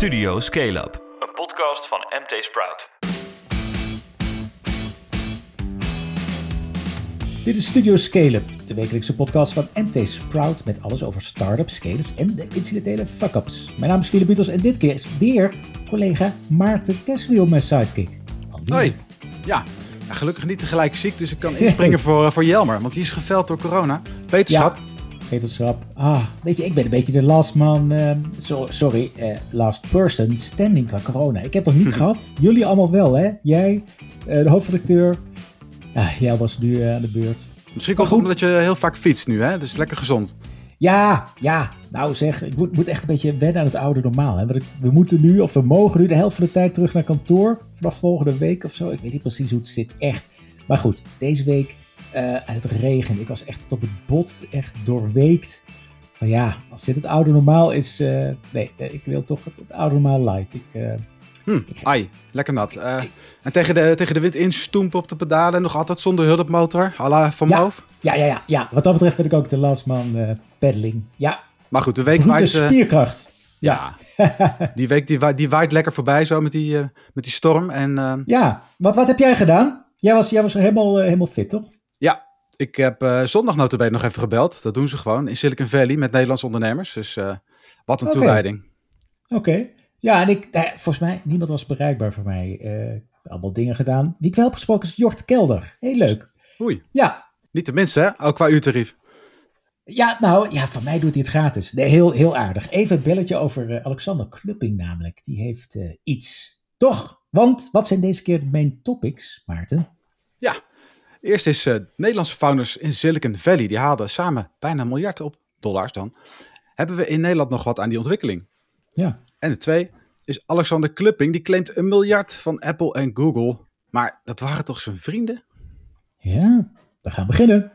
Studio Scale Up, een podcast van MT Sprout. Dit is Studio Scale-up, de wekelijkse podcast van MT Sprout met alles over start-ups, scale-ups en de incidentele fuck-ups. Mijn naam is Philip Butels en dit keer is weer collega Maarten Keswiel mijn sidekick. Hoi. Ja. ja, gelukkig niet tegelijk ziek, dus ik kan inspringen voor, eh, voor Jelmer, want die is geveld door corona. Wetenschap. Schrap. Ah, weet je, ik ben een beetje de last man, eh, so- sorry, eh, last person standing qua corona. Ik heb het nog niet gehad. Jullie allemaal wel, hè? Jij, eh, de hoofdredacteur. Ah, jij was nu eh, aan de beurt. Misschien komt het goed. omdat je heel vaak fietst nu, hè? Dus lekker gezond. Ja, ja. Nou zeg, ik moet, moet echt een beetje wennen aan het oude normaal. Hè? Want ik- we moeten nu, of we mogen nu de helft van de tijd terug naar kantoor. Vanaf volgende week of zo. Ik weet niet precies hoe het zit, echt. Maar goed, deze week eh aan het regen. Ik was echt tot op het bot, echt doorweekt. Van ja, als dit het oude normaal is... eh, nee, nee, ik wil toch het, het oude normaal light. Ik, eh, Hm, ai, lekker nat. Eh, en tegen de, tegen de wind instoempen op de pedalen, nog altijd zonder hulpmotor, à la Van Ja. Moof. ja, ja, ja, ja. Wat dat betreft ben ik ook de last man eh pedaling. Ja, Maar goed, de week brute eh, spierkracht. ja, die week die, wa- die waait lekker voorbij zo met die, eh, met die storm. En eh, Ja, wat, wat heb jij gedaan? Jij was, jij was helemaal, eh, helemaal fit, toch? Ja, ik heb eh zondag notabene nog even gebeld. Dat doen ze gewoon in Silicon Valley met Nederlandse ondernemers. Dus eh, wat een Oké. toewijding. Oké. Ja, en ik, nou ja, volgens mij, niemand was bereikbaar voor mij. Eh, allemaal dingen gedaan. Die ik wel heb gesproken is Jort Kelder. Heel leuk. Oei, Ja, niet de minste hè, ook qua uurtarief. ja nou, ja, van mij doet hij het gratis. Nee, heel, heel aardig. Even een belletje over eh, Alexander Klupping namelijk. Die heeft eh, iets. Toch? Want, wat zijn deze keer main topics, Maarten? Ja, eerst is eh, Nederlandse founders in Silicon Valley. Die haalden samen bijna een miljard op dollars dan. Hebben we in Nederland nog wat aan die ontwikkeling? Ja. En de twee is Alexander Klupping. Die claimt een miljard van Apple en Google. Maar dat waren toch zijn vrienden? Ja, we gaan beginnen.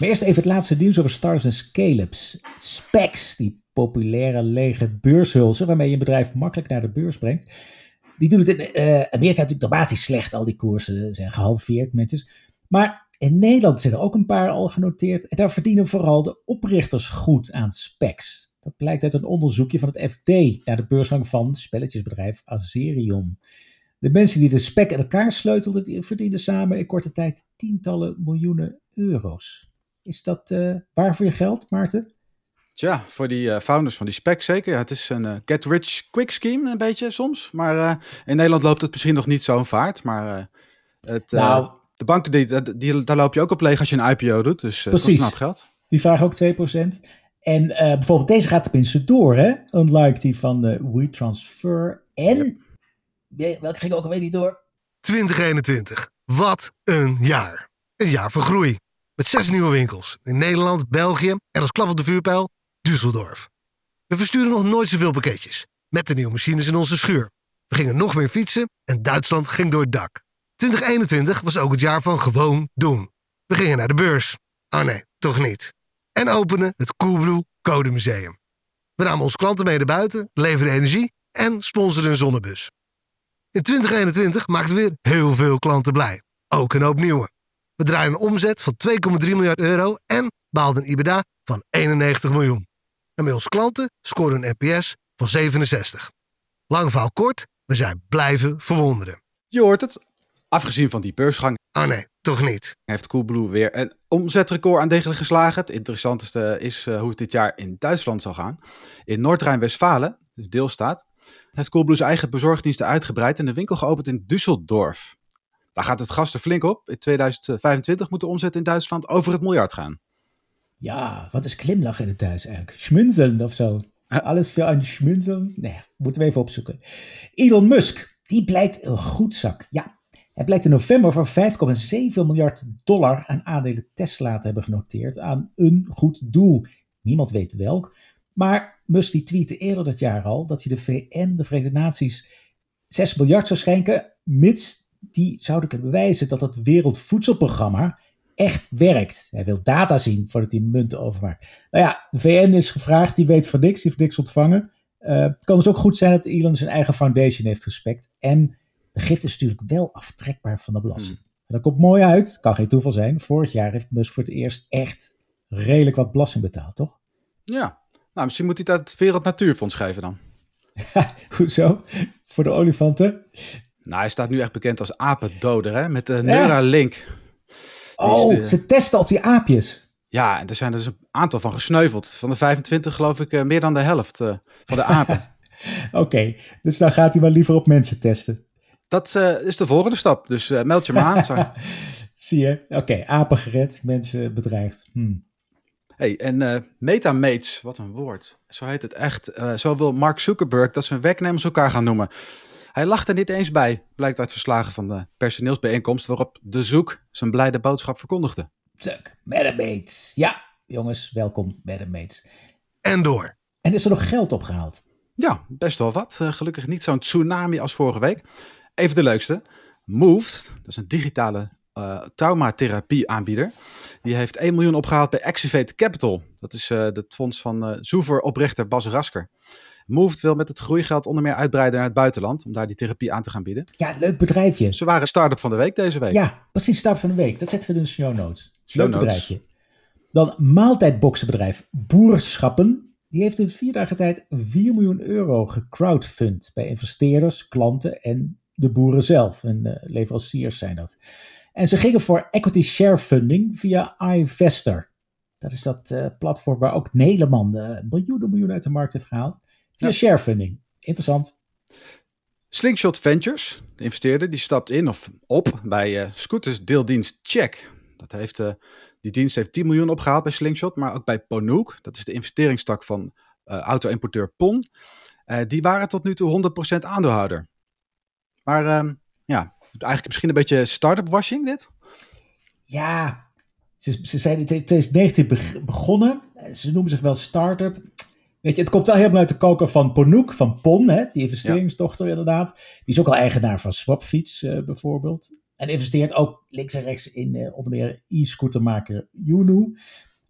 Maar eerst even het laatste nieuws over startups en scale-ups. SPACs, die populaire lege beurshulzen waarmee je een bedrijf makkelijk naar de beurs brengt. Die doen het in eh, Amerika natuurlijk dramatisch slecht. Al die koersen zijn gehalveerd is. Maar in Nederland zijn er ook een paar al genoteerd. En daar verdienen vooral de oprichters goed aan SPACs. Dat blijkt uit een onderzoekje van het FD naar de beursgang van spelletjesbedrijf Azerion. De mensen die de SPAC in elkaar sleutelden, die verdienen samen in korte tijd tientallen miljoenen euro's. Is dat eh, waar voor je geld, Maarten? Tja, voor die eh, founders van die spec zeker. Ja, het is een eh, get rich quick scheme een beetje soms. Maar eh, in Nederland loopt het misschien nog niet zo'n vaart. Maar eh, het, eh, Nou- de banken, die, die, daar loop je ook op leeg als je een IPO doet. Dus uh, Precies. een hoop geld. Die vragen ook 2%. En eh, bijvoorbeeld deze gaat tenminste door, hè? Unlike die van de WeTransfer. En, welke ging ook alweer niet door? 2021. Wat een jaar. Een jaar van groei. Met zes nieuwe winkels. In Nederland, België en als klap op de vuurpijl Düsseldorf. We versturen nog nooit zoveel pakketjes. Met de nieuwe machines in onze schuur. We gingen nog meer fietsen en Duitsland ging door het dak. 2021 was ook het jaar van gewoon doen. We gingen naar de beurs. Oh nee, toch niet. En openen het Coolblue Code Museum. We namen onze klanten mee naar buiten, leverden energie en sponsorden een zonnebus. In 2021 maakten we weer heel veel klanten blij. Ook een hoop nieuwe. We draaien een omzet van 2,3 miljard euro en behaalden een IBDA van 91 miljoen. En bij onze klanten scoren een NPS van 67. Lang verhaal kort, we zijn blijven verwonderen. Je hoort het. Afgezien van die beursgang Oh nee, toch niet. heeft Coolblue weer een omzetrecord aandelen geslagen. Het interessantste is eh, hoe het dit jaar in Duitsland zal gaan. In Noord-Rijn-Westfalen, dus deelstaat, heeft Coolblue zijn eigen bezorgdiensten uitgebreid en de winkel geopend in Düsseldorf. Daar gaat het gas er flink op. In 2025 moet de omzet in Duitsland over het miljard gaan. Ja, wat is glimlachen in het Duits eigenlijk? Schmunzeln of zo? Alles voor een schmunzeln? Nee, moeten we even opzoeken. Elon Musk, die blijkt een goed zak. Ja, hij blijkt in november voor 5,7 miljard dollar aan aandelen Tesla te hebben genoteerd aan een goed doel. Niemand weet welk. Maar Musk die tweette eerder dat jaar al dat hij de VN, de Verenigde Naties, 6 miljard zou schenken, mits die zouden kunnen bewijzen dat het Wereldvoedselprogramma echt werkt. Hij wil data zien voordat hij munten overmaakt. Nou ja, de VN is gevraagd, die weet van niks, die heeft niks ontvangen. Eh, het kan dus ook goed zijn dat Elon zijn eigen foundation heeft gespekt. En de gift is natuurlijk wel aftrekbaar van de belasting. dat komt mooi uit, kan geen toeval zijn. Vorig jaar heeft Musk voor het eerst echt redelijk wat belasting betaald, toch? Ja, nou, misschien moet hij dat het Wereld Natuurfonds geven dan. Hoezo? Voor de olifanten? Nou, hij staat nu echt bekend als apendoder, hè? Met de Neuralink. Oh, de... ze testen op die aapjes. Ja, en er zijn dus een aantal van gesneuveld. Van de 25 geloof ik meer dan de helft uh, van de apen. Oké, dus dan gaat hij maar liever op mensen testen. Dat uh, is de volgende stap, dus uh, meld je maar aan. Sorry. Zie je? Oké, okay, apen gered, mensen bedreigd. Hmm. Hey, en metamates, wat een woord. Zo heet het echt. Zo wil Mark Zuckerberg dat zijn werknemers elkaar gaan noemen. Hij lacht er niet eens bij, blijkt uit verslagen van de personeelsbijeenkomst waarop de Zoek zijn blijde boodschap verkondigde. Zuck, metamates. Ja, jongens, welkom metamates. En door. En is er nog geld opgehaald? Ja, best wel wat. Uh, gelukkig niet zo'n tsunami als vorige week. Even de leukste. Moved, dat is een digitale uh, traumatherapie aanbieder. Die heeft 1 miljoen opgehaald bij Activate Capital. Dat is uh, het fonds van uh, Zoever-oprichter Bas Rasker. Moved wil met het groeigeld onder meer uitbreiden naar het buitenland. Om daar die therapie aan te gaan bieden. Ja, leuk bedrijfje. Ze waren start-up van de week deze week. Ja, precies start-up van de week. Dat zetten we in de show notes. Show leuk notes. bedrijfje. Dan maaltijdboxenbedrijf Boerschappen. Die heeft in vier dagen tijd 4 miljoen euro gecrowdfund bij investeerders, klanten en de boeren zelf. En uh, leveranciers zijn dat. En ze gingen voor equity share funding via iVestor. Dat is dat uh, platform waar ook Nederland uh, miljoenen miljoenen uit de markt heeft gehaald. Via ja. share funding. Interessant. Slingshot Ventures, de investeerder, die stapt in of op bij uh, scooters deeldienst Check. Dat heeft, die dienst heeft 10 miljoen opgehaald bij Slingshot, maar ook bij Ponook. Dat is de investeringstak van auto-importeur PON. die waren tot nu toe 100% aandeelhouder. Maar ehm, ja, eigenlijk misschien een beetje start-up washing dit? Ja, ze, ze zijn in 2019 begonnen. Ze noemen zich wel start-up. Weet je, het komt wel helemaal uit de koker van Ponook, van PON, hè, die investeringsdochter ja. inderdaad. Die is ook al eigenaar van Swapfiets uh, bijvoorbeeld. En investeert ook links en rechts in uh, onder meer e-scootermaker Yunu.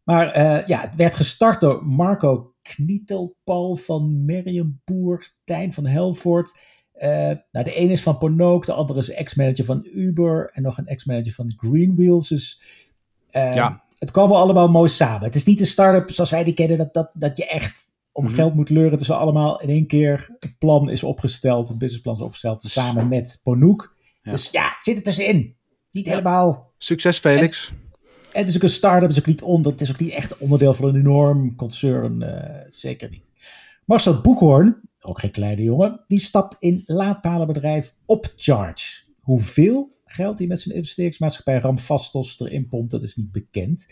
Maar uh, ja, het werd gestart door Marco Knietelpal van Merriam Boer, Tijn van Helvoort nou, de ene is van Ponook, de andere is ex-manager van Uber en nog een ex-manager van Greenwheels. Dus ja. het kwam wel allemaal mooi samen. Het is niet een start-up zoals wij die kennen, dat, dat, dat je echt om mm -hmm. geld moet leuren. Is allemaal in één keer, het plan is opgesteld, het businessplan is opgesteld samen met Ponook. Ja. Dus ja, zit het tussenin. Niet ja. helemaal. Succes Felix. En, en het is ook een start-up, het is ook niet onder, het is ook niet echt onderdeel van een enorm concern, uh, zeker niet. Marcel Boekhoorn, ook geen kleine jongen, die stapt in laadpalenbedrijf Opcharge. Hoeveel geld hij met zijn investeringsmaatschappij Ramfastos erin pompt, dat is niet bekend.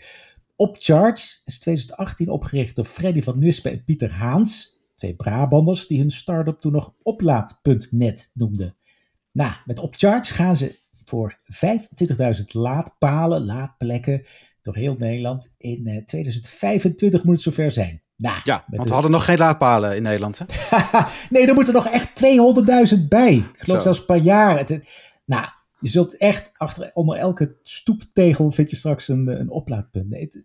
Opcharge is 2018 opgericht door Freddy van Nispen en Pieter Haans, twee Brabanders die hun start-up toen nog oplaad.net noemden. Nou, met Opcharge gaan ze voor 25.000 laadpalen, laadplekken door heel Nederland. In 2025 moet het zover zijn. Nou, ja, want we hadden nog geen laadpalen in Nederland. Hè? nee, er moeten nog echt 200.000 bij. Ik geloof zelfs per jaar. Het, nou, je zult echt achter, onder elke stoeptegel vind je straks een, een oplaadpunt. Nee, het,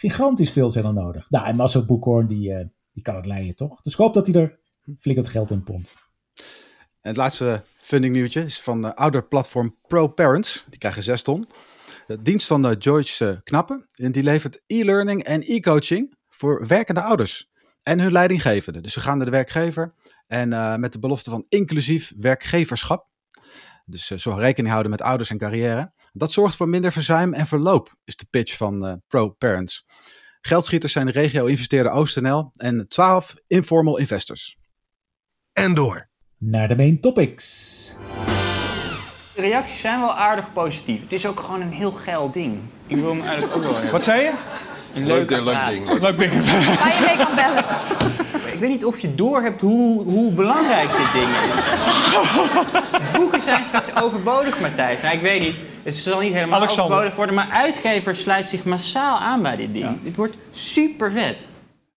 gigantisch veel zijn er nodig. Nou, en Marcel Boekhoorn, die, uh, die kan het leiden, toch? Dus ik hoop dat hij er flink wat geld in pompt. En het laatste funding nieuwtje is van uh, ouderplatform ProParents. Die krijgen 6 ton. De dienst van uh, Joyce Knappen. En die levert e-learning en e-coaching voor werkende ouders en hun leidinggevende. Dus ze gaan naar de werkgever en met de belofte van inclusief werkgeverschap. Dus uh, zo rekening houden met ouders en carrière. Dat zorgt voor minder verzuim en verloop, is de pitch van uh, ProParents. Geldschieters zijn de regio-investeerder OostNL en 12 informal investors. En door. Naar de main topics. De reacties zijn wel aardig positief. Het is ook gewoon een heel geil ding. Ik wil hem eigenlijk ook wel hebben. Wat zei je? Een leuk, leuk, leuk ding. Leuk ding. Waar je mee kan bellen. Ik weet niet of je doorhebt hoe, hoe belangrijk dit ding is. Boeken zijn straks overbodig, Matthijs. Nou, ik weet niet. Het zal niet helemaal Alexander. overbodig worden, maar uitgevers sluiten zich massaal aan bij dit ding. Ja. Dit wordt super vet.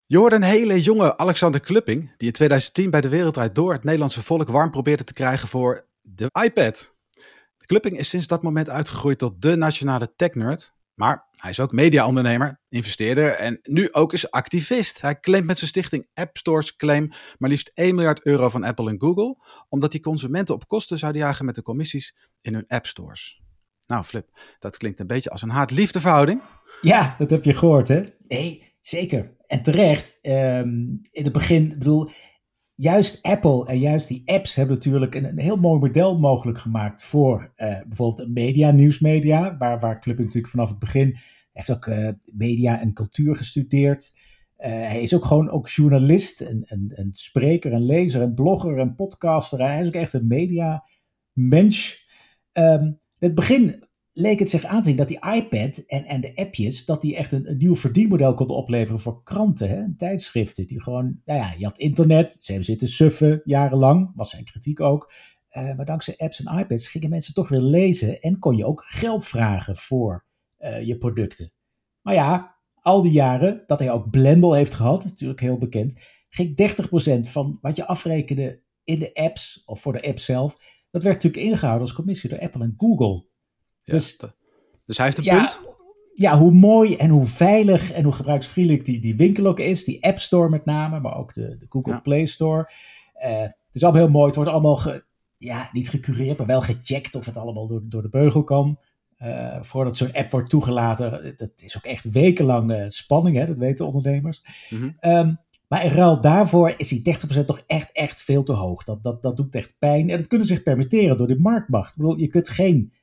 Je hoort een hele jonge Alexander Klupping, die in 2010 bij de Wereldrijd Door het Nederlandse volk warm probeerde te krijgen voor de iPad. Klupping is sinds dat moment uitgegroeid tot de nationale tech-nerd. Maar hij is ook mediaondernemer, investeerder en nu ook eens activist. Hij claimt met zijn stichting App Stores Claim maar liefst 1 miljard euro van Apple en Google, omdat die consumenten op kosten zouden jagen met de commissies in hun App Stores. Nou, Flip, dat klinkt een beetje als een haat-liefdeverhouding. Ja, dat heb je gehoord, hè? Nee, zeker. En terecht. ehm, in het begin, ik bedoel, juist Apple en juist die apps hebben natuurlijk een, een heel mooi model mogelijk gemaakt voor eh, bijvoorbeeld een media, nieuwsmedia, waar, waar Clubbing natuurlijk vanaf het begin heeft ook eh, media en cultuur gestudeerd. Eh, hij is ook gewoon ook journalist en, en, en spreker en lezer en blogger en podcaster. Hij is ook echt een media mens. Ehm, in het begin leek het zich aan te zien dat die iPad en, en de appjes, dat die echt een, nieuw verdienmodel konden opleveren voor kranten hè, en tijdschriften. Die gewoon, nou ja, je had internet, ze hebben zitten suffen jarenlang, was zijn kritiek ook. Eh, maar dankzij apps en iPads gingen mensen toch weer lezen en kon je ook geld vragen voor eh, je producten. Maar ja, al die jaren dat hij ook Blendel heeft gehad, natuurlijk heel bekend, ging 30% van wat je afrekende in de apps of voor de app zelf, dat werd natuurlijk ingehouden als commissie door Apple en Google. Dus- Ja, dus hij heeft een Ja, punt. ja, hoe mooi en hoe veilig en hoe gebruiksvriendelijk die, die winkel ook is. Die App Store met name, maar ook de, de Google Ja. Play Store. Eh, het is allemaal heel mooi. Het wordt allemaal, ge- ja, niet gecureerd, maar wel gecheckt of het allemaal door, door de beugel kan. Eh, voordat zo'n app wordt toegelaten. Dat is ook echt wekenlang spanning, hè? dat weten ondernemers. Mhm. Ehm, maar in ruil daarvoor is die 30% toch echt, echt veel te hoog. Dat, dat, dat doet echt pijn. En dat kunnen ze zich permitteren door de marktmacht. Ik bedoel, je kunt geen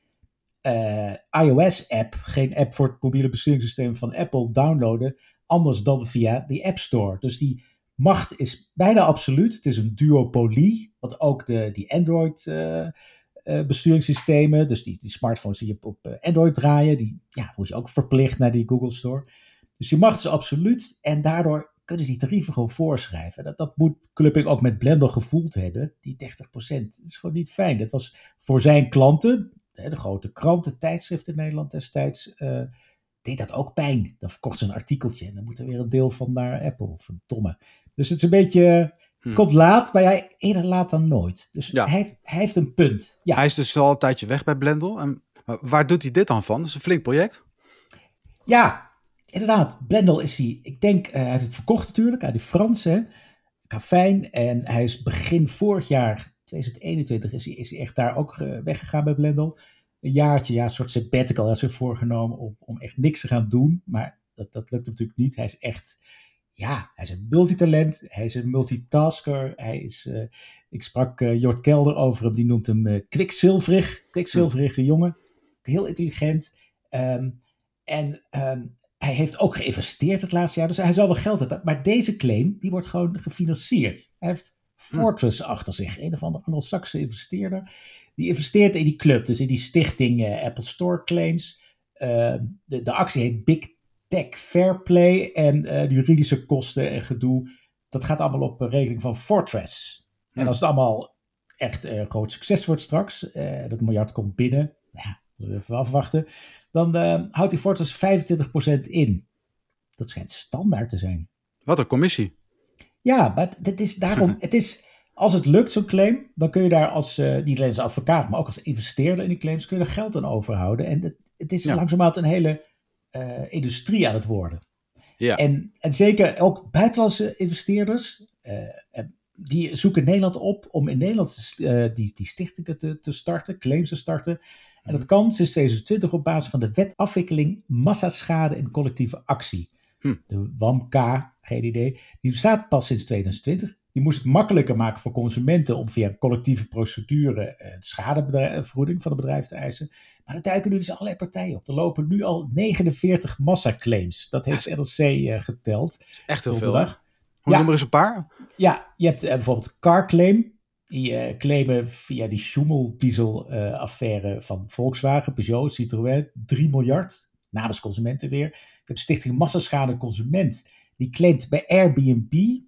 eh, iOS-app, geen app voor het mobiele besturingssysteem van Apple downloaden, anders dan via die App Store. Dus die macht is bijna absoluut. Het is een duopolie, wat ook de, die Android eh, eh, besturingssystemen, dus die, die smartphones die op, op Android draaien, die ja, word je ook verplicht naar die Google Store. Dus die macht is absoluut en daardoor kunnen ze die tarieven gewoon voorschrijven. Dat, dat moet Clubbing ook met Blender gevoeld hebben, die 30%. Dat is gewoon niet fijn. Dat was voor zijn klanten, hè, de grote kranten, tijdschriften in Nederland destijds, eh, deed dat ook pijn. Dan verkocht ze een artikeltje en dan moet er weer een deel van naar Apple, van Tomme. Dus het is een beetje, het Hm. komt laat, maar jij eerder laat dan nooit. Dus Ja. hij, heeft, hij heeft een punt. Ja. Hij is dus al een tijdje weg bij Blendel. En waar doet hij dit dan van? Dat is een flink project. Ja, inderdaad. Blendel is hij, ik denk, eh, hij heeft het verkocht natuurlijk aan die Fransen. Cafijn. En hij is begin vorig jaar, 2021, is hij, is hij echt daar ook eh, weggegaan bij Blendel. Een jaartje, ja, een soort sabbatical. Hij is zich voorgenomen om, om echt niks te gaan doen. Maar dat, dat lukt natuurlijk niet. Hij is echt, ja, hij is een multitalent. Hij is een multitasker. Hij is, eh, ik sprak eh, Jort Kelder over hem. Die noemt hem eh kwikzilverig. Kwikzilverige jongen. Heel intelligent. Ehm, en ehm, hij heeft ook geïnvesteerd het laatste jaar, dus hij zal wel geld hebben. Maar deze claim, die wordt gewoon gefinancierd. Hij heeft Fortress achter zich, een of andere Anglo-Saxische investeerder. Die investeert in die club, dus in die stichting eh, Apple Store Claims. Ehm, de, de actie heet Big Tech Fair Play en eh, de juridische kosten en gedoe, dat gaat allemaal op eh, rekening van Fortress. En als het allemaal echt eh, een groot succes wordt straks, eh, dat miljard komt binnen, nou ja, we even afwachten, dan eh, houdt die Fortress 25% in. Dat schijnt standaard te zijn. Wat een commissie. Ja, maar het- is daarom, het is, als het lukt, zo'n claim, dan kun je daar als, eh, niet alleen als advocaat, maar ook als investeerder in die claims, kun je er geld aan overhouden. En het, het is Ja. langzamerhand een hele eh, industrie aan het worden. Ja. En, en zeker ook buitenlandse investeerders, die zoeken Nederland op om in Nederland eh, die, die stichtingen te, te starten, claims te starten. En dat kan sinds 2020 op basis van de wet afwikkeling massaschade en collectieve actie. Hm. De WAMK, geen idee. Die bestaat pas sinds 2020. Die moest het makkelijker maken voor consumenten om via een collectieve procedure eh, de schadevergoeding van het bedrijf te eisen. Maar er duiken nu dus allerlei partijen op. Er lopen nu al 49 massaclaims. Dat heeft NLC eh, geteld. Echt heel veel. Hoe Ja. noem er eens een paar? Ja, je hebt eh, bijvoorbeeld Carclaim. Die eh, claimen via die Schumel-diesel-affaire van Volkswagen, Peugeot, Citroën 3 miljard namens consumenten weer. Je hebt Stichting Massaschade Consument. Die claimt bij Airbnb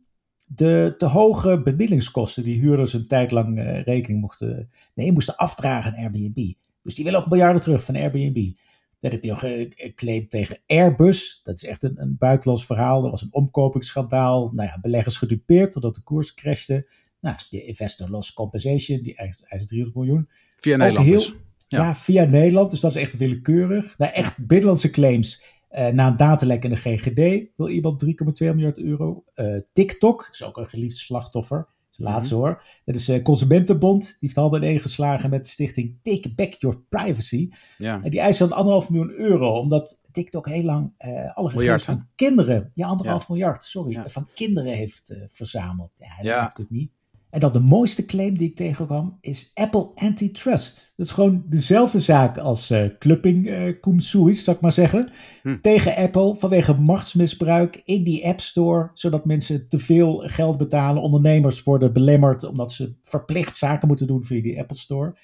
de te hoge bemiddelingskosten die huurders een tijd lang eh, rekening mochten, nee, moesten afdragen aan Airbnb. Dus die willen ook miljarden terug van Airbnb. Dan heb je ook een claim tegen Airbus. Dat is echt een, een buitenlands verhaal. Er was een omkopingsschandaal. Nou ja, beleggers gedupeerd doordat de koers crashte. Nou, de investor loss compensation, die eist, eist 300 miljoen. Via Nederland heel- dus. Ja. Ja. via Nederland. Dus dat is echt willekeurig. Nou, echt binnenlandse claims. eh, na een datalek in de GGD wil iemand 3,2 miljard euro. Eh, TikTok is ook een geliefd slachtoffer. Laatste hoor. Dat is uh, Consumentenbond. Die heeft handen ineengeslagen met de stichting Take Back Your Privacy. Ja. En die eist dan anderhalf miljoen euro. Omdat TikTok heel lang eh, alle gegevens van kinderen... Ja, anderhalf miljard, sorry. Ja. Van kinderen heeft eh, verzameld. Ja, dat natuurlijk niet. En dan de mooiste claim die ik tegenkwam is Apple Antitrust. Dat is gewoon dezelfde zaak als eh clubbing cum suis, zou ik maar zeggen. Hm. Tegen Apple vanwege machtsmisbruik in die App Store. Zodat mensen te veel geld betalen. Ondernemers worden belemmerd omdat ze verplicht zaken moeten doen via die Apple Store.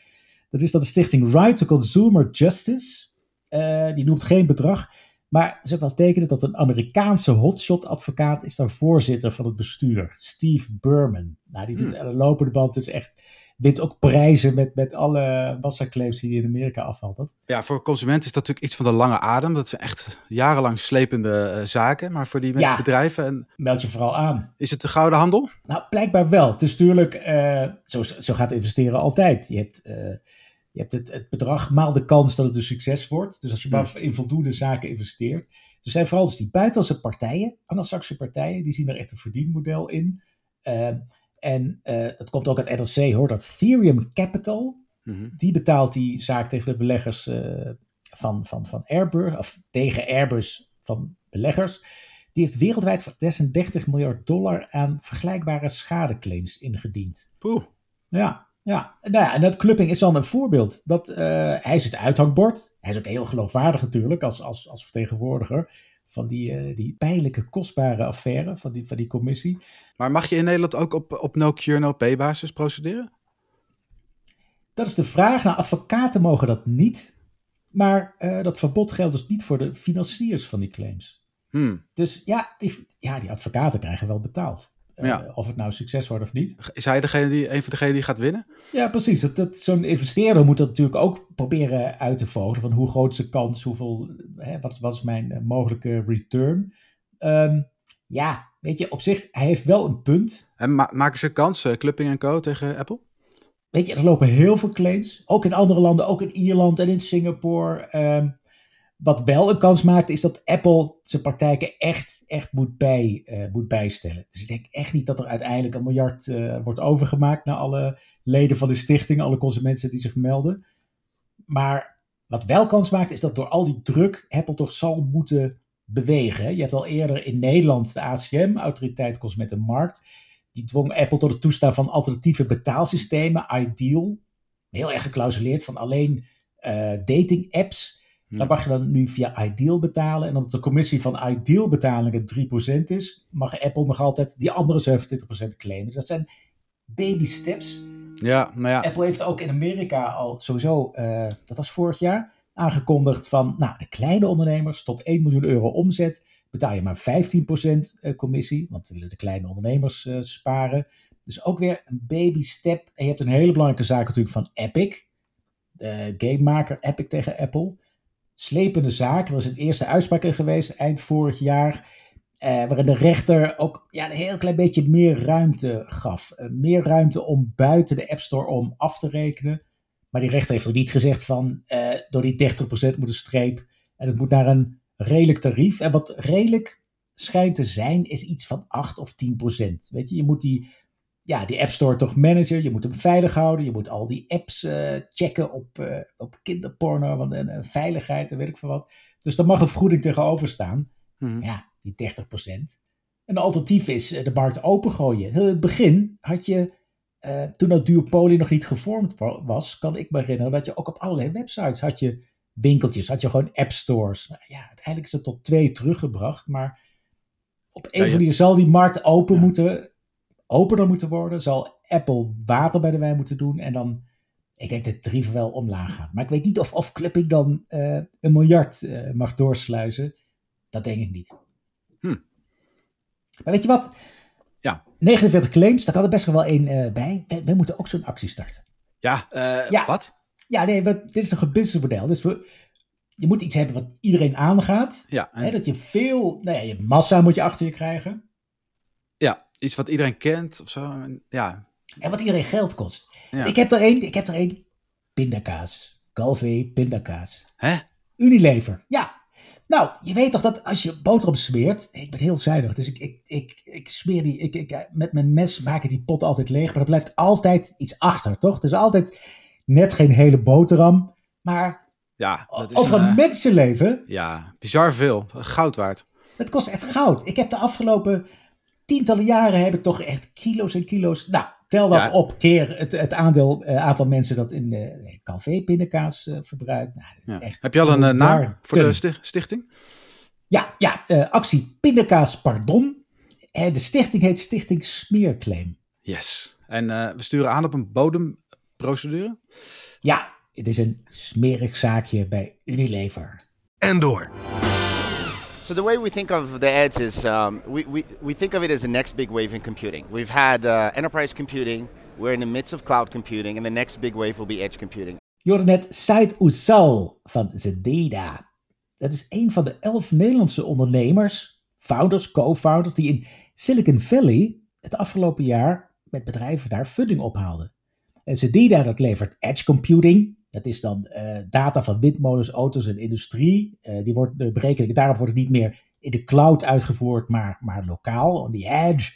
Dat is dan de stichting Right to Consumer Justice. Eh, die noemt geen bedrag. Maar het is ook wel tekenend dat een Amerikaanse hotshot-advocaat is dan voorzitter van het bestuur. Steve Berman. Nou, die doet aan de lopende band. Is echt, wint ook prijzen met, met alle massaclaims die hij in Amerika afhaalt. Dat. Ja, voor consumenten is dat natuurlijk iets van de lange adem. Dat zijn echt jarenlang slepende eh, zaken. Maar voor die Ja. bedrijven, en, Meld je vooral aan. is het de gouden handel? Nou, blijkbaar wel. Het is natuurlijk, eh, zo, zo gaat investeren altijd. Je hebt, eh, je hebt het, het bedrag maal de kans dat het een succes wordt. Dus als je maar in voldoende zaken investeert. Er zijn vooral dus die buitenlandse partijen, Anglo-Saxische partijen, die zien er echt een verdienmodel in. Eh, en eh, dat komt ook uit NRC hoor, dat Ethereum Capital, Mhm. die betaalt die zaak tegen de beleggers eh, van, van, van Airbus, of tegen Airbus van beleggers. Die heeft wereldwijd voor 36 miljard dollar aan vergelijkbare schadeclaims ingediend. Poeh. Ja, ja. Nou ja, en dat clubbing is dan een voorbeeld. Dat, eh, hij is het uithangbord. Hij is ook heel geloofwaardig natuurlijk als, als, als vertegenwoordiger van die, eh, die pijnlijke, kostbare affaire van die, van die commissie. Maar mag je in Nederland ook op, op no-cure, no-pay basis procederen? Dat is de vraag. Nou, advocaten mogen dat niet. Maar eh, dat verbod geldt dus niet voor de financiers van die claims. Hmm. Dus ja, die, ja, die advocaten krijgen wel betaald. Eh, Ja. Of het nou succes wordt of niet. Is hij degene die, een van degenen die gaat winnen? Ja, precies. Dat, dat, Zo'n investeerder moet dat natuurlijk ook proberen uit te vogelen. Van hoe groot is de kans, hoeveel, hè, wat, wat is mijn eh, mogelijke return? Ehm, ja, weet je, op zich, hij heeft wel een punt. En ma- maken ze kans, eh, Clupping en Co. tegen Apple? Weet je, er lopen heel veel claims. Ook in andere landen, ook in Ierland en in Singapore. Ehm, wat wel een kans maakt, is dat Apple zijn praktijken echt, echt moet, bij, eh, moet bijstellen. Dus ik denk echt niet dat er uiteindelijk een miljard eh, wordt overgemaakt naar alle leden van de stichting, alle consumenten die zich melden. Maar wat wel kans maakt, is dat door al die druk Apple toch zal moeten bewegen. Je hebt al eerder in Nederland de ACM, Autoriteit Consumentenmarkt, die dwong Apple tot het toestaan van alternatieve betaalsystemen, Ideal. Heel erg geklausuleerd van alleen eh, dating apps. Daar mag je dan nu via Ideal betalen. En omdat de commissie van Ideal betalingen 3% is, mag Apple nog altijd die andere 27% claimen. Dus dat zijn baby steps. Ja, nou ja. Apple heeft ook in Amerika al sowieso, eh, dat was vorig jaar, aangekondigd van, nou, de kleine ondernemers tot 1 miljoen euro omzet betaal je maar 15% eh, commissie, want we willen de kleine ondernemers eh, sparen. Dus ook weer een baby step. En je hebt een hele belangrijke zaak natuurlijk van Epic, de gamemaker Epic tegen Apple. Slepende zaak, er was een eerste uitspraak geweest eind vorig jaar. Eh, waarin de rechter ook ja, een heel klein beetje meer ruimte gaf. Eh, meer ruimte om buiten de App Store om af te rekenen. Maar die rechter heeft ook niet gezegd van eh, door die 30% moet een streep. En het moet naar een redelijk tarief. En wat redelijk schijnt te zijn, is iets van 8 of 10%. Weet je, je moet die, ja, die App Store toch managen. Je moet hem veilig houden. Je moet al die apps eh, checken op, eh, op kinderporno want, en, en veiligheid en weet ik veel wat. Dus daar mag een vergoeding tegenover staan. Mhm. Ja, die 30%. Een alternatief is eh, de markt opengooien. In het begin had je, eh, toen dat duopolie nog niet gevormd wa- was, kan ik me herinneren dat je ook op allerlei websites had je winkeltjes, had je gewoon app stores. Nou ja, uiteindelijk is het tot twee teruggebracht, maar op een Ja, of je- andere manier zal die markt open moeten, opener moeten worden. Zal Apple water bij de wijn moeten doen en dan, ik denk dat de tarieven wel omlaag gaan. Maar ik weet niet of, of Clipping dan eh, een miljard eh, mag doorsluizen. Dat denk ik niet. Hm. Maar weet je wat? Ja. 49 claims, daar kan er best wel één eh, bij. Wij moeten ook zo'n actie starten. Ja, Ja. wat? Ja, nee, dit is een businessmodel. Dus we, je moet iets hebben wat iedereen aangaat. Ja, en- Hè, dat je veel, nou ja, je massa moet je achter je krijgen. Iets wat iedereen kent of zo. Ja, En wat iedereen geld kost. Ja. Ik heb er één, ik heb er één. Pindakaas. Galvee pindakaas. hè? Unilever. Ja. Nou, je weet toch dat als je boterham smeert. Ik ben heel zuinig, dus ik, ik, ik, ik smeer die. Ik, ik, met mijn mes maak ik die pot altijd leeg. Maar er blijft altijd iets achter, toch? Het is altijd net geen hele boterham. Maar Ja, dat is over een, een eh, mensenleven. ja, bizar veel. Goud waard. Het kost echt goud. Ik heb de afgelopen tientallen jaren heb ik toch echt kilo's en kilo's. Nou, tel dat Ja. op keer het, het aandeel, eh, aantal mensen dat in de Calvé pindakaas eh, verbruikt. Nou, Ja. echt Heb je al een naam voor de sti- stichting? Ja, ja eh, actie Pindakaas Pardon. Eh, de stichting heet Stichting Smeerclaim. Yes. En eh, we sturen aan op een bodemprocedure. Ja, het is een smerig zaakje bij Unilever. En door. So the way we think of the edge is um, we, we, we think of it as the next big wave in computing. We've had uh, enterprise computing. We're in the midst of cloud computing, and the next big wave will be edge computing. Je hoorde net Said Oesal van Zededa. Dat is een van de elf Nederlandse ondernemers, founders, co-founders, die in Silicon Valley het afgelopen jaar met bedrijven daar funding ophaalden. En Zededa dat levert edge computing. Dat is dan eh, data van windmolens, auto's en industrie. Eh, die wordt berekeningen, daarop wordt het niet meer in de cloud uitgevoerd, maar, maar lokaal, on the edge.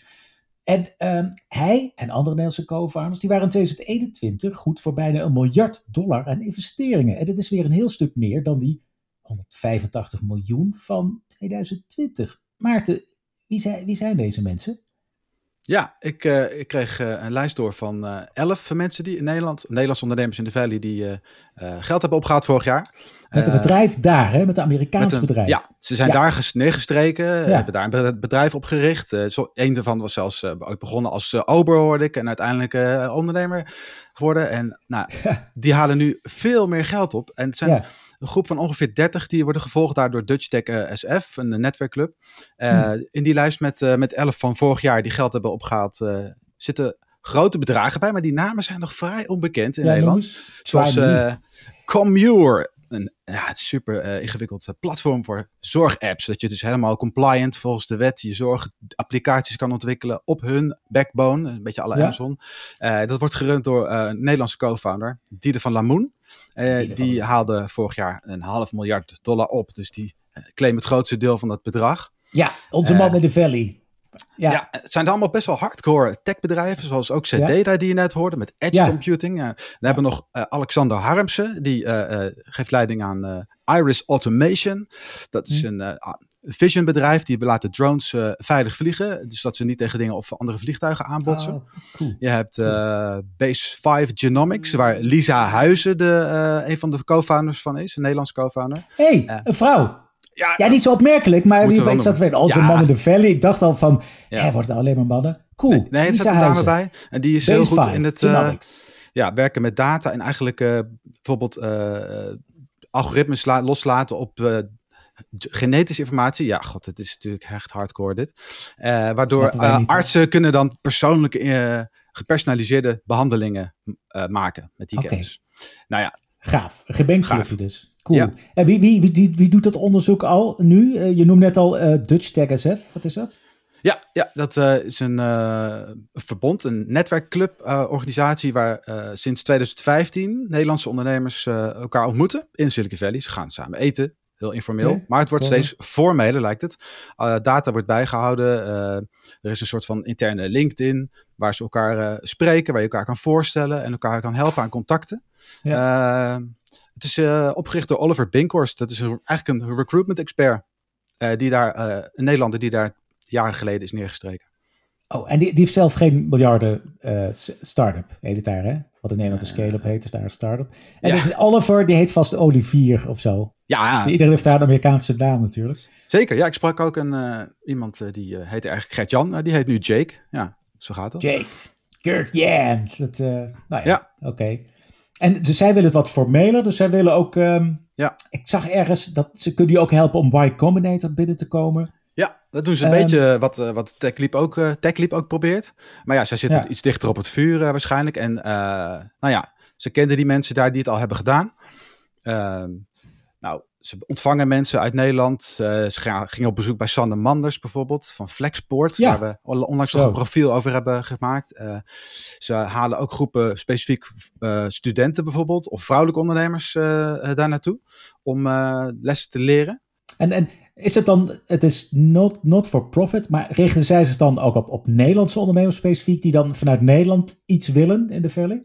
En ehm, hij en andere Nederlandse co-founders, die waren in 2021 goed voor bijna een miljard dollar aan investeringen. En dat is weer een heel stuk meer dan die 185 miljoen van 2020. Maarten, wie zijn, wie zijn deze mensen? Ja, ik, eh, ik kreeg eh, een lijst door van eh, elf mensen die in Nederland, Nederlandse ondernemers in de Valley, die geld hebben opgehaald vorig jaar. Met een bedrijf daar, hè, met een Amerikaans met een- bedrijf. Ja, ze zijn Ja. daar ges- neergestreken, Ja. hebben daar een be- bedrijf opgericht. Een daarvan was zelfs ooit begonnen als eh, ober, hoorde ik, en uiteindelijk ondernemer geworden. En nou, die halen nu veel meer geld op. En het zijn. Een groep van ongeveer 30 die worden gevolgd daar door Dutch Tech eh, SF, een netwerkclub. Eh, Hm. In die lijst met, eh, met 11 van vorig jaar die geld hebben opgehaald, eh, zitten grote bedragen bij, maar die namen zijn nog vrij onbekend in Ja, Nederland. Zoals eh Commure. Een ja, super eh, ingewikkeld eh, platform voor zorgapps. Dat je dus helemaal compliant volgens de wet je zorgapplicaties kan ontwikkelen op hun backbone. Een beetje alle Ja. Amazon. Eh, dat wordt gerund door een Nederlandse co-founder, Diede van Lamoen. Die Lamoen. haalde vorig jaar een half miljard dollar op. Dus die claimt het grootste deel van dat bedrag. Ja, onze man in de Valley. Ja, Ja. het zijn allemaal best wel hardcore techbedrijven, zoals ook Ja. Zededa die je net hoorde met edge Ja. computing. Ja. We hebben nog eh, Alexander Harmsen, die eh, eh, geeft leiding aan eh, Iris Automation. Dat is Hm. een eh, vision bedrijf, die laten drones eh, veilig vliegen, dus dat ze niet tegen dingen of andere vliegtuigen aanbotsen. Oh, cool. Je hebt eh, Base 5 Genomics, waar Lisa Huizen de, eh, een van de co-founders van is, een Nederlandse co-founder. hey, Eh. een vrouw. Ja, Ja, niet zo opmerkelijk, maar we ik zat weer onze Ja. man in de Valley. Ik dacht al van, Ja. hè, wordt het alleen maar mannen? Cool. Nee, er Lisa zit een dame Huizen. bij. En die is heel goed in het eh, ja, werken met data en eigenlijk eh, bijvoorbeeld eh, algoritmes la- loslaten op eh, genetische informatie. Ja, god, het is natuurlijk echt hardcore dit. Eh, waardoor niet, artsen kunnen dan persoonlijke eh, gepersonaliseerde behandelingen eh, maken met die Oké. kennis. Nou ja, Gaaf. Gaaf. dus. Cool. Ja. En wie, wie, wie, wie, doet dat onderzoek al nu? Eh, je noemde net al eh, Dutch Tech SF. Wat is dat? Ja, ja dat eh, is een verbond, een netwerkclub eh, organisatie waar sinds 2015 Nederlandse ondernemers elkaar ontmoeten in Silicon Valley. Ze gaan samen eten, heel informeel, maar het wordt steeds formeler lijkt het. Data wordt bijgehouden, eh, er is een soort van interne LinkedIn waar ze elkaar spreken, waar je elkaar kan voorstellen en elkaar kan helpen aan contacten. Eh, het is eh, opgericht door Oliver Binkhorst, dat is een, eigenlijk een recruitment expert. eh, die daar, eh, een Nederlander die daar jaren geleden is neergestreken. Oh, en die, die heeft zelf geen miljarden eh, start-up, heet het daar, hè? Wat in Nederland een scale-up heet, is daar een start-up. En Ja. dit is Oliver, die heet vast Olivier of zo. Ja, Iedereen heeft daar een Amerikaanse naam natuurlijk. zeker. Ja, ik sprak ook een, eh, iemand eh, die eh, heette eigenlijk Gert-Jan, maar die heet nu Jake. Ja, zo gaat dat. Jake, Kurt Jan. Dat, eh, nou ja, Ja. oké. En dus zij willen het wat formeler, dus zij willen ook... ehm, Ja. Ik zag ergens dat ze kunnen je ook helpen om Y Combinator binnen te komen. Ja, dat doen ze een Ehm. beetje wat, eh, wat TechLeap ook, eh TechLeap ook probeert. Maar ja, zij zitten Ja. iets dichter op het vuur eh, waarschijnlijk. En eh, nou ja, ze kenden die mensen daar die het al hebben gedaan. Ehm, nou, ze ontvangen mensen uit Nederland. Ze gingen op bezoek bij Sander Manders bijvoorbeeld van Flexport. Ja. Waar we on- onlangs nog een profiel over hebben gemaakt. Eh, ze halen ook groepen specifiek eh, studenten bijvoorbeeld. Of vrouwelijke ondernemers eh, daar naartoe. Om lessen te leren. En En, is het dan, het is not, not for profit, maar richten zij zich dan ook op, op Nederlandse ondernemers specifiek, die dan vanuit Nederland iets willen in de Valley?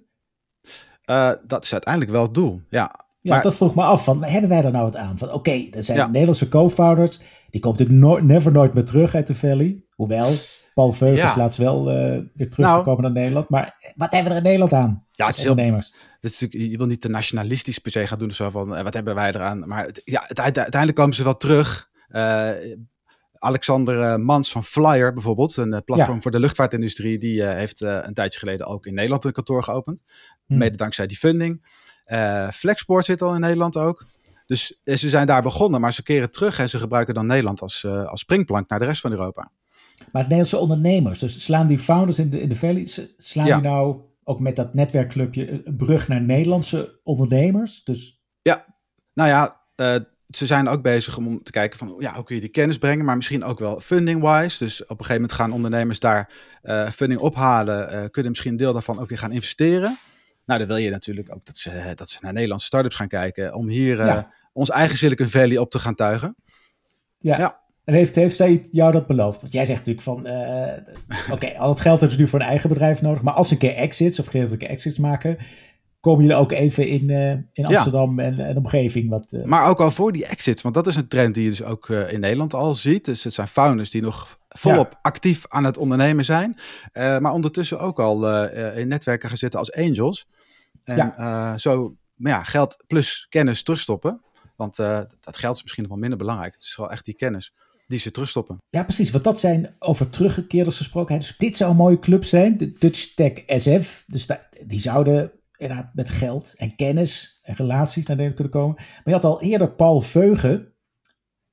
Dat is uiteindelijk wel het doel, ja. Ja, maar, dat vroeg me af, van, hebben wij er nou wat aan? Van oké, er zijn Nederlandse co-founders, die komen natuurlijk no never nooit meer terug uit de Valley. Hoewel, Paul Veugels ja. laatst wel uh, weer teruggekomen nou, naar Nederland. Maar wat hebben we er in Nederland aan? Ja, het is ondernemers. Dat is natuurlijk, je wil niet te nationalistisch per se gaan doen. Zo van, wat hebben wij eraan? Maar ja, uiteindelijk komen ze wel terug. Uh, Alexander Mans van Flyer bijvoorbeeld, een platform voor de luchtvaartindustrie, die uh, heeft uh, een tijdje geleden ook in Nederland een kantoor geopend. Hmm. Mede dankzij die funding. Flexport zit al in Nederland ook. Dus ze zijn daar begonnen, maar ze keren terug en ze gebruiken dan Nederland als, als springplank naar de rest van Europa. Maar Nederlandse ondernemers, dus slaan die founders in de, in de Valley, slaan die nou ook met dat netwerkclubje een brug naar Nederlandse ondernemers? Dus... Ja, nou ja, uh, ze zijn ook bezig om te kijken van ja, hoe kun je die kennis brengen, maar misschien ook wel funding-wise. Dus op een gegeven moment gaan ondernemers daar uh, funding ophalen, kunnen misschien een deel daarvan ook weer gaan investeren. Nou, dan wil je natuurlijk ook dat ze, dat ze naar Nederlandse startups gaan kijken om hier ja. ons eigen Silicon Valley op te gaan tuigen. Ja. ja. En heeft, heeft zij jou dat beloofd? Want jij zegt natuurlijk van, uh, oké, al het geld hebben ze nu voor een eigen bedrijf nodig. Maar als ze een keer exits of gedeeltelijke exits maken, komen jullie ook even in, uh, in Amsterdam ja. en, en omgeving. Wat, uh... Maar ook al voor die exits, want dat is een trend die je dus ook in Nederland al ziet. Dus het zijn founders die nog volop ja. actief aan het ondernemen zijn. maar ondertussen ook al in netwerken gaan zitten als angels. En ja. zo maar ja, geld plus kennis terugstoppen. Want dat geld is misschien nog wel minder belangrijk. Het is wel echt die kennis die ze terugstoppen. Ja, precies. Want dat zijn over teruggekeerders gesproken. Dus dit zou een mooie club zijn, de Dutch Tech SF. Dus die zouden inderdaad met geld en kennis en relaties naar Nederland kunnen komen. Maar je had al eerder Paul Veugen,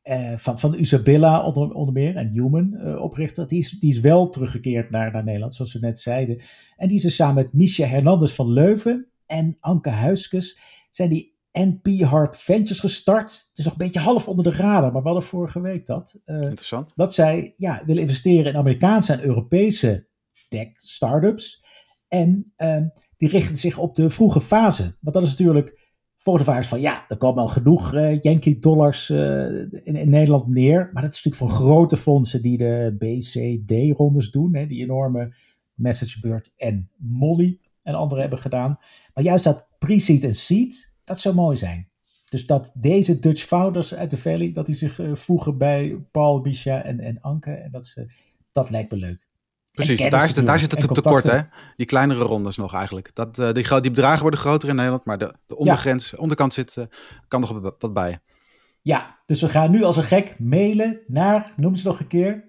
eh, van, van Isabella onder, onder meer, en Human uh, oprichter. Die is, die is wel teruggekeerd naar, naar Nederland, zoals we net zeiden. En die is dus samen met Misha Hernandez van Leuven en Anke Huiskes, zijn die NP Hard Ventures gestart. Het is nog een beetje half onder de radar, maar we hadden vorige week dat. Uh, Interessant. Dat zij ja, willen investeren in Amerikaanse en Europese tech startups. En uh, die richten zich op de vroege fase. Want dat is natuurlijk. Voor de vraag van ja, er komen al genoeg uh, Yankee dollars uh, in, in, Nederland neer. Maar dat is natuurlijk voor grote fondsen die de BCD-rondes doen. Hè, die enorme MessageBird en Molly en anderen hebben gedaan. Maar juist dat pre-seed en seed, dat zou mooi zijn. Dus dat deze Dutch founders uit de Valley, dat die zich uh, voegen bij Paul, Misha en, en Anke. En dat, ze, dat lijkt me leuk. Precies, daar, zit, daar zit het tekort, hè? Die kleinere rondes nog eigenlijk. Dat, uh, die, die bedragen worden groter in Nederland, maar de, de ondergrens, ja. onderkant zit, uh, kan nog wat bij. Ja, dus we gaan nu als een gek mailen naar, noem ze nog een keer,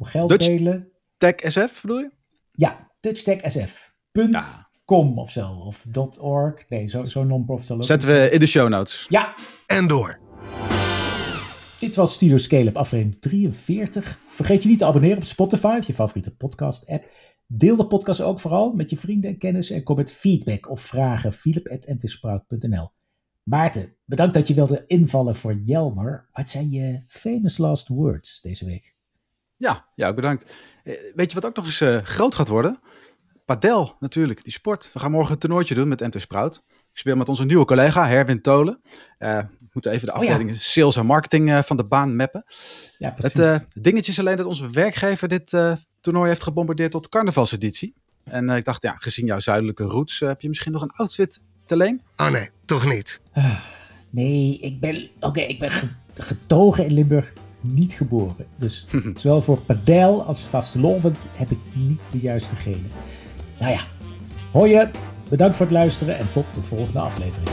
geld Dutch mailen. Tech SF bedoel je? Ja, Dutch Tech SF. Punt. Ja com of zo, of .org. Nee, zo'n zo non-profit. Zetten we in de show notes. Ja. En door. Dit was Studio Scale-up aflevering 43. Vergeet je niet te abonneren op Spotify of je favoriete podcast app. Deel de podcast ook vooral met je vrienden en kennissen en kom met feedback of vragen. philip.mtsprout.nl Maarten, bedankt dat je wilde invallen voor Jelmer. Wat zijn je famous last words deze week? Ja, ja bedankt. Eh, weet je wat ook nog eens uh, groot gaat worden? Padel natuurlijk, die sport. We gaan morgen een toernooitje doen met Enter Sprout. Ik speel met onze nieuwe collega Herwin Tolen. Uh, we moeten even de afdelingen sales en marketing uh, van de baan mappen. Ja, precies. Het uh, dingetje is alleen dat onze werkgever dit toernooi heeft gebombardeerd tot carnavalseditie. En ik dacht, ja, gezien jouw zuidelijke roots, heb je misschien nog een outfit te leen? Oh nee, toch niet. Ah, nee, ik ben, oké, ik ben getogen in Limburg, niet geboren. Dus zowel voor padel als vastelovend heb ik niet de juiste genen. Nou ja, hoi je, bedankt voor het luisteren en tot de volgende aflevering.